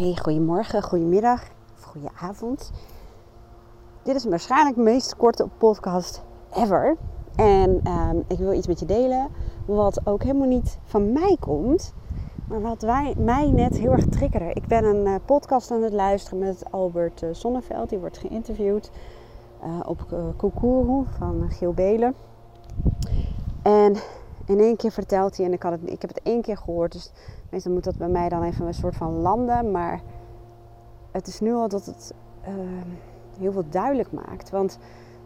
Hey, goedemorgen, goedemiddag of goedenavond. Dit is waarschijnlijk de meest korte podcast ever. En ehm, ik wil iets met je delen wat ook helemaal niet van mij komt. Maar wat wij, mij net heel erg triggerde. Ik ben een uh, podcast aan het luisteren met Albert uh, Sonneveld. Die wordt geïnterviewd uh, op uh, van Giel Belen. En in één keer vertelt hij, en ik, had het, ik heb het één keer gehoord, dus meestal moet dat bij mij dan even een soort van landen. Maar het is nu al dat het uh, heel veel duidelijk maakt. Want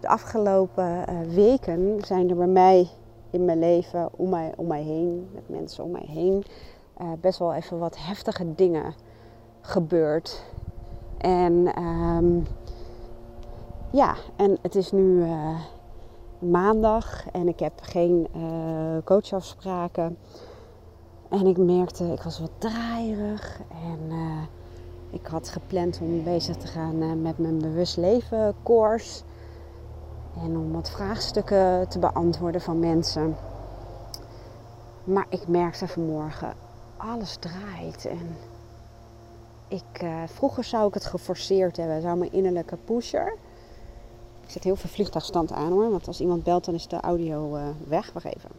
de afgelopen uh, weken zijn er bij mij in mijn leven, om mij, om mij heen, met mensen om mij heen, uh, best wel even wat heftige dingen gebeurd. En um, ja, en het is nu maandag en ik heb geen coachafspraken. En ik merkte, ik was wat draaierig en uh, ik had gepland om bezig te gaan uh, met mijn bewust leven course. En om wat vraagstukken te beantwoorden van mensen. Maar ik merkte vanmorgen, alles draait. En ik, uh, vroeger zou ik het geforceerd hebben, zou mijn innerlijke pusher. Ik zet heel veel vliegtuigstand aan hoor, want als iemand belt dan is de audio weg. Wacht even.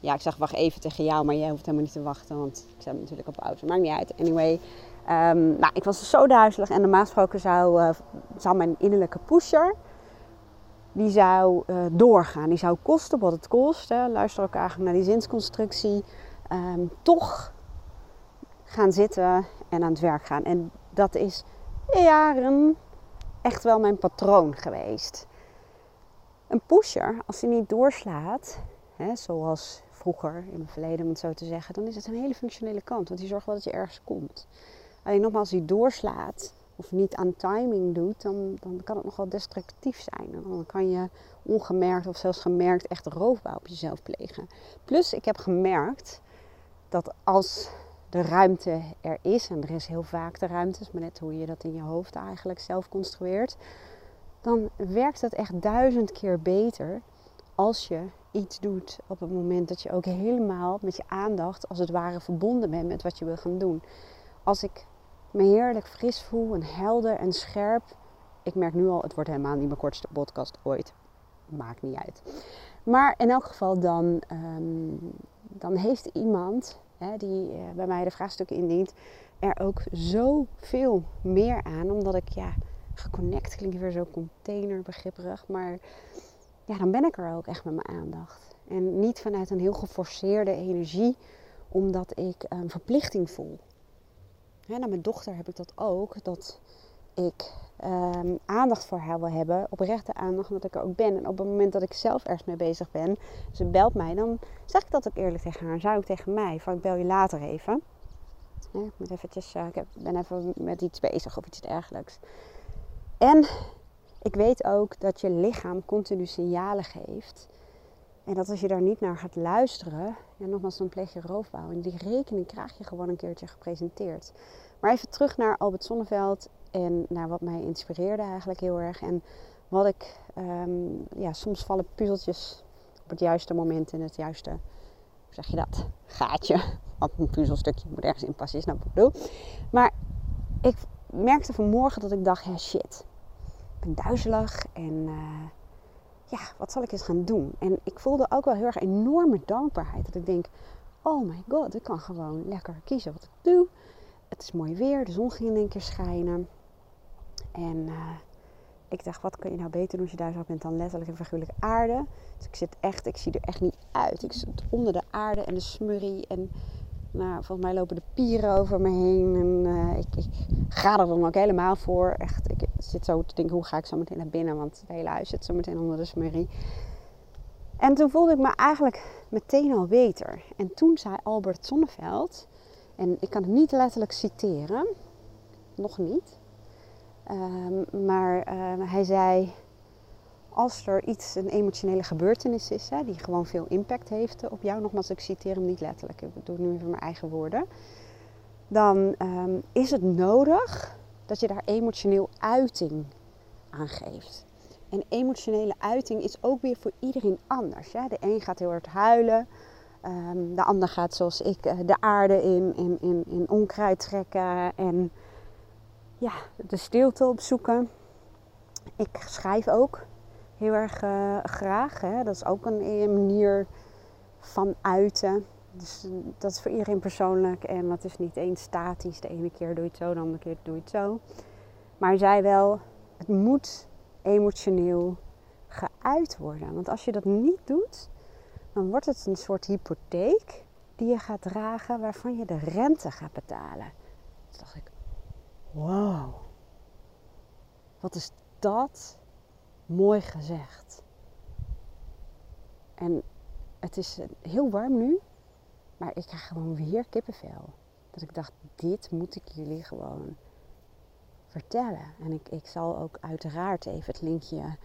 Ja, ik zag wacht even tegen jou, maar jij hoeft helemaal niet te wachten, want ik zat natuurlijk op auto. Maakt niet uit. Anyway, um, nou, ik was zo duizelig en normaal gesproken zou, uh, zou mijn innerlijke pusher, die zou uh, doorgaan. Die zou kosten wat het kost. Hè. Luister ook eigenlijk naar die zinsconstructie. Um, toch gaan zitten en aan het werk gaan. En dat is jaren echt wel mijn patroon geweest. Een pusher, als hij niet doorslaat, hè, zoals vroeger in mijn verleden, om het zo te zeggen, dan is het een hele functionele kant. Want die zorgt wel dat je ergens komt. Alleen nogmaals, als die doorslaat of niet aan timing doet, dan, dan kan het nogal destructief zijn. Dan kan je ongemerkt of zelfs gemerkt echt roofbouw op jezelf plegen. Plus, ik heb gemerkt dat als de ruimte er is, en er is heel vaak de ruimte, maar net hoe je dat in je hoofd eigenlijk zelf construeert, dan werkt het echt duizend keer beter als je iets doet op het moment dat je ook helemaal met je aandacht als het ware verbonden bent met wat je wil gaan doen. Als ik me heerlijk fris voel en helder en scherp. Ik merk nu al, het wordt helemaal niet mijn kortste podcast ooit. Maakt niet uit. Maar in elk geval dan, um, dan heeft iemand die uh, bij mij de vraagstukken indient, er ook zoveel meer aan. Omdat ik, ja, geconnect klinkt weer zo containerbegripperig. Maar ja, dan ben ik er ook echt met mijn aandacht. En niet vanuit een heel geforceerde energie, omdat ik een verplichting voel. Hè, naar mijn dochter heb ik dat ook, dat ik um, aandacht voor haar wil hebben, oprechte aandacht, omdat ik er ook ben. En op het moment dat ik zelf ergens mee bezig ben, ze belt mij, dan zeg ik dat ook eerlijk tegen haar. Zou ik tegen mij, van ik bel je later even. Ik moet eventjes, uh, ik ben even met iets bezig of iets dergelijks. En ik weet ook dat je lichaam continu signalen geeft. En dat als je daar niet naar gaat luisteren, ja, nogmaals, dan pleeg je roofbouw. En die rekening krijg je gewoon een keertje gepresenteerd. Maar even terug naar Albert Sonneveld en naar wat mij inspireerde eigenlijk heel erg. En wat ik, um, ja, soms vallen puzzeltjes op het juiste moment in het juiste, hoe zeg je dat, gaatje. Want een puzzelstukje moet ergens in passen, is nou wat ik bedoel. Maar ik merkte vanmorgen dat ik dacht, ja shit, ben duizelig en uh, ja, wat zal ik eens gaan doen? En ik voelde ook wel heel erg enorme dankbaarheid. Dat ik denk, oh my god, ik kan gewoon lekker kiezen wat ik doe. Het is mooi weer, de zon ging in één keer schijnen. En uh, ik dacht, wat kun je nou beter doen als je duizelig bent dan letterlijk en figuurlijke aarde. Dus ik zit echt, ik zie er echt niet uit. Ik zit onder de aarde en de smurrie en nou, volgens mij lopen de pieren over me heen. En uh, ik, ik, ga er dan ook helemaal voor. Echt, ik zit zo te denken, hoe ga ik zo meteen naar binnen? Want het hele huis zit zo meteen onder de smurrie. En toen voelde ik me eigenlijk meteen al beter. En toen zei Albert Sonneveld, en ik kan het niet letterlijk citeren, nog niet. Um, maar uh, hij zei, als er iets, een emotionele gebeurtenis is, hè, die gewoon veel impact heeft op jou, nogmaals, ik citeer hem niet letterlijk, ik doe het nu even mijn eigen woorden, dan um, is het nodig dat je daar emotioneel uiting aan geeft. En emotionele uiting is ook weer voor iedereen anders. De een gaat heel hard huilen, de ander gaat zoals ik de aarde in, in, in, in onkruid trekken en ja, de stilte opzoeken. Ik schrijf ook heel erg uh, graag. Hè. Dat is ook een, manier van uiten. Dus dat is voor iedereen persoonlijk en dat is niet eens statisch. De ene keer doe je het zo, de andere keer doe je het zo. Maar zij wel, het moet emotioneel geuit worden. Want als je dat niet doet, dan wordt het een soort hypotheek die je gaat dragen waarvan je de rente gaat betalen. Toen dacht ik, wow, wat is dat mooi gezegd. En het is heel warm nu, maar ik krijg gewoon weer kippenvel. Dat ik dacht, dit moet ik jullie gewoon vertellen. En ik, ik zal ook uiteraard even het linkje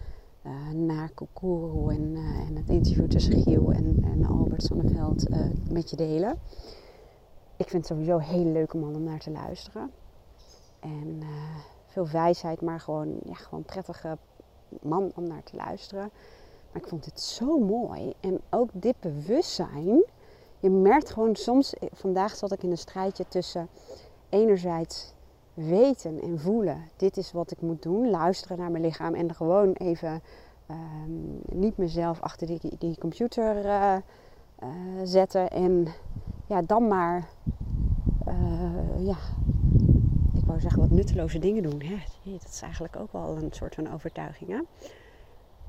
uh, naar Kokoro en, uh, en het interview tussen Giel en, en Albert Zonneveld uh, met je delen. Ik vind het sowieso een hele leuke man om naar te luisteren. En veel wijsheid, maar gewoon, ja, gewoon prettige man om naar te luisteren. Maar ik vond het zo mooi. En ook dit bewustzijn. Je merkt gewoon soms, vandaag zat ik in een strijdje tussen enerzijds weten en voelen. Dit is wat ik moet doen. Luisteren naar mijn lichaam en gewoon even um, niet mezelf achter die, computer uh, zetten. En ja, dan maar ja, zeggen wat nutteloze dingen doen. Hè? Dat is eigenlijk ook wel een soort van overtuiging. Hè?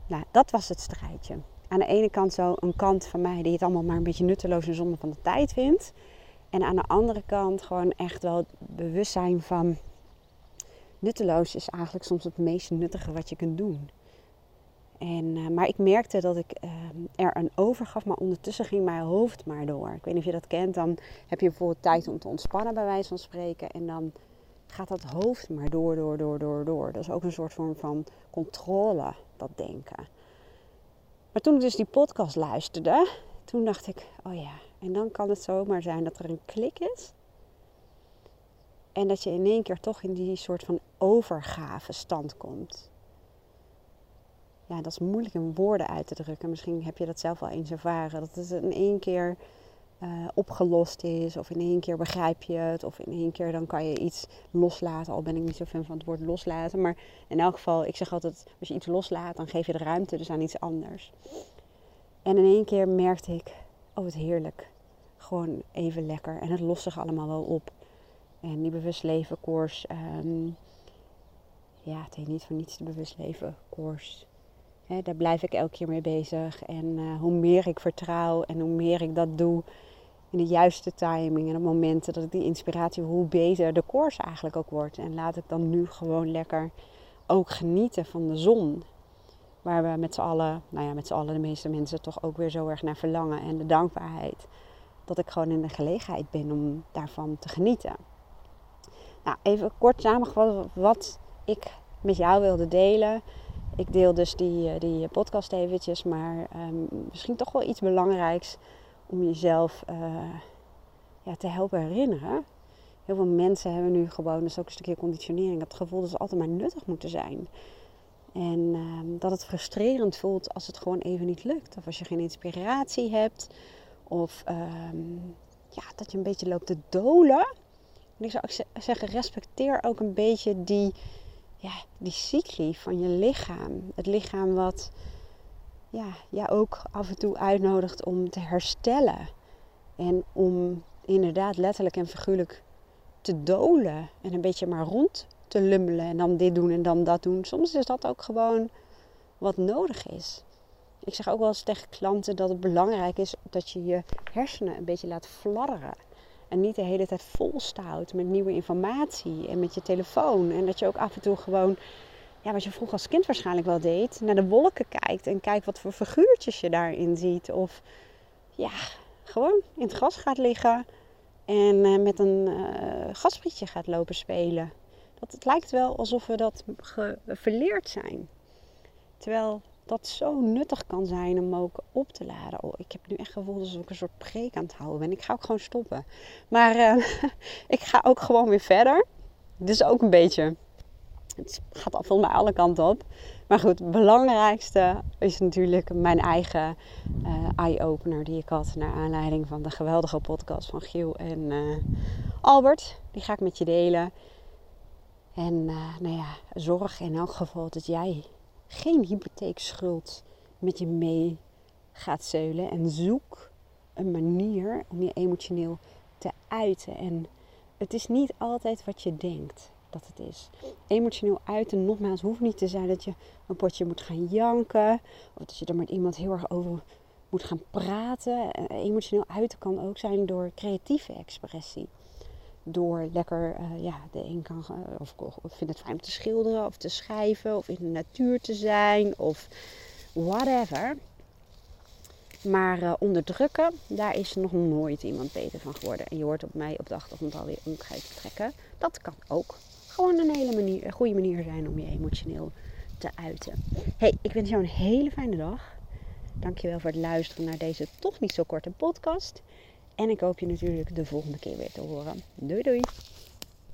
Nou, dat was het strijdje. Aan de ene kant zo een kant van mij die het allemaal maar een beetje nutteloos en zonde van de tijd vindt. En aan de andere kant gewoon echt wel het bewustzijn van nutteloos is eigenlijk soms het meest nuttige wat je kunt doen. En, uh, maar ik merkte dat ik uh, er een overgaf, maar ondertussen ging mijn hoofd maar door. Ik weet niet of je dat kent. Dan heb je bijvoorbeeld tijd om te ontspannen, bij wijze van spreken. En dan gaat dat hoofd maar door, door, door, door, door. Dat is ook een soort vorm van controle, dat denken. Maar toen ik dus die podcast luisterde, toen dacht ik, oh ja, en dan kan het zomaar zijn dat er een klik is. En dat je in één keer toch in die soort van overgave stand komt. Ja, dat is moeilijk in woorden uit te drukken. Misschien heb je dat zelf al eens ervaren. Dat het in één keer uh, opgelost is. Of in één keer begrijp je het. Of in één keer dan kan je iets loslaten. Al ben ik niet zo fan van het woord loslaten. Maar in elk geval, ik zeg altijd, als je iets loslaat, dan geef je de ruimte dus aan iets anders. En in één keer merkte ik, oh wat heerlijk. Gewoon even lekker. En het lost zich allemaal wel op. En die bewust leven koers. Um, ja, het heet niet voor niets de bewust leven koers. Daar blijf ik elke keer mee bezig. En uh, hoe meer ik vertrouw en hoe meer ik dat doe, in de juiste timing en op momenten dat ik die inspiratie, hoe beter de koers eigenlijk ook wordt. En laat ik dan nu gewoon lekker ook genieten van de zon. Waar we met z'n allen, nou ja, met z'n allen de meeste mensen toch ook weer zo erg naar verlangen. En de dankbaarheid dat ik gewoon in de gelegenheid ben om daarvan te genieten. Nou, even kort samengevat wat ik met jou wilde delen. Ik deel dus die, eh, die podcast eventjes, maar um, misschien toch wel iets belangrijks om jezelf uh, ja, te helpen herinneren. Heel veel mensen hebben nu gewoon, dus ook een stukje conditionering, het gevoel dat ze altijd maar nuttig moeten zijn. En uh, dat het frustrerend voelt als het gewoon even niet lukt. Of als je geen inspiratie hebt. Of um, ja, dat je een beetje loopt te dolen. En ik zou zeggen, respecteer ook een beetje die, ja, die cycli van je lichaam. Het lichaam wat ja, je ook af en toe uitnodigt om te herstellen. En om inderdaad letterlijk en figuurlijk te dolen. En een beetje maar rond te lummelen. En dan dit doen en dan dat doen. Soms is dat ook gewoon wat nodig is. Ik zeg ook wel eens tegen klanten dat het belangrijk is dat je je hersenen een beetje laat fladderen. En niet de hele tijd volstout met nieuwe informatie en met je telefoon. En dat je ook af en toe gewoon ja, wat je vroeger als kind waarschijnlijk wel deed, naar de wolken kijkt en kijkt wat voor figuurtjes je daarin ziet. Of ja, gewoon in het gras gaat liggen en uh, met een uh, gasprietje gaat lopen spelen. Dat, het lijkt wel alsof we dat verleerd zijn. Terwijl dat zo nuttig kan zijn om ook op te laden. Oh, ik heb nu echt gevoeld alsof ik een soort preek aan het houden ben. Ik ga ook gewoon stoppen. Maar uh, ik ga ook gewoon weer verder. Dus ook een beetje het gaat al volgens mij alle kanten op. Maar goed, het belangrijkste is natuurlijk mijn eigen uh, eye-opener die ik had naar aanleiding van de geweldige podcast van Giel en uh, Albert. Die ga ik met je delen. En nou ja, zorg in elk geval dat jij geen hypotheekschuld met je mee gaat zeulen. En zoek een manier om je emotioneel te uiten. En het is niet altijd wat je denkt dat het is. Emotioneel uiten, nogmaals, hoeft niet te zijn dat je een potje moet gaan janken. Of dat je er met iemand heel erg over moet gaan praten. Emotioneel uiten kan ook zijn door creatieve expressie. Door lekker, uh, ja, de een kan, of, of het fijn om te schilderen of te schrijven of in de natuur te zijn of whatever. Maar uh, onderdrukken, daar is nog nooit iemand beter van geworden. En je hoort op mij op de achtergrond alweer te trekken. Dat kan ook gewoon een hele goede manier zijn om je emotioneel te uiten. Hey, ik wens jou een hele fijne dag. Dankjewel voor het luisteren naar deze toch niet zo korte podcast. En ik hoop je natuurlijk de volgende keer weer te horen. Doei doei!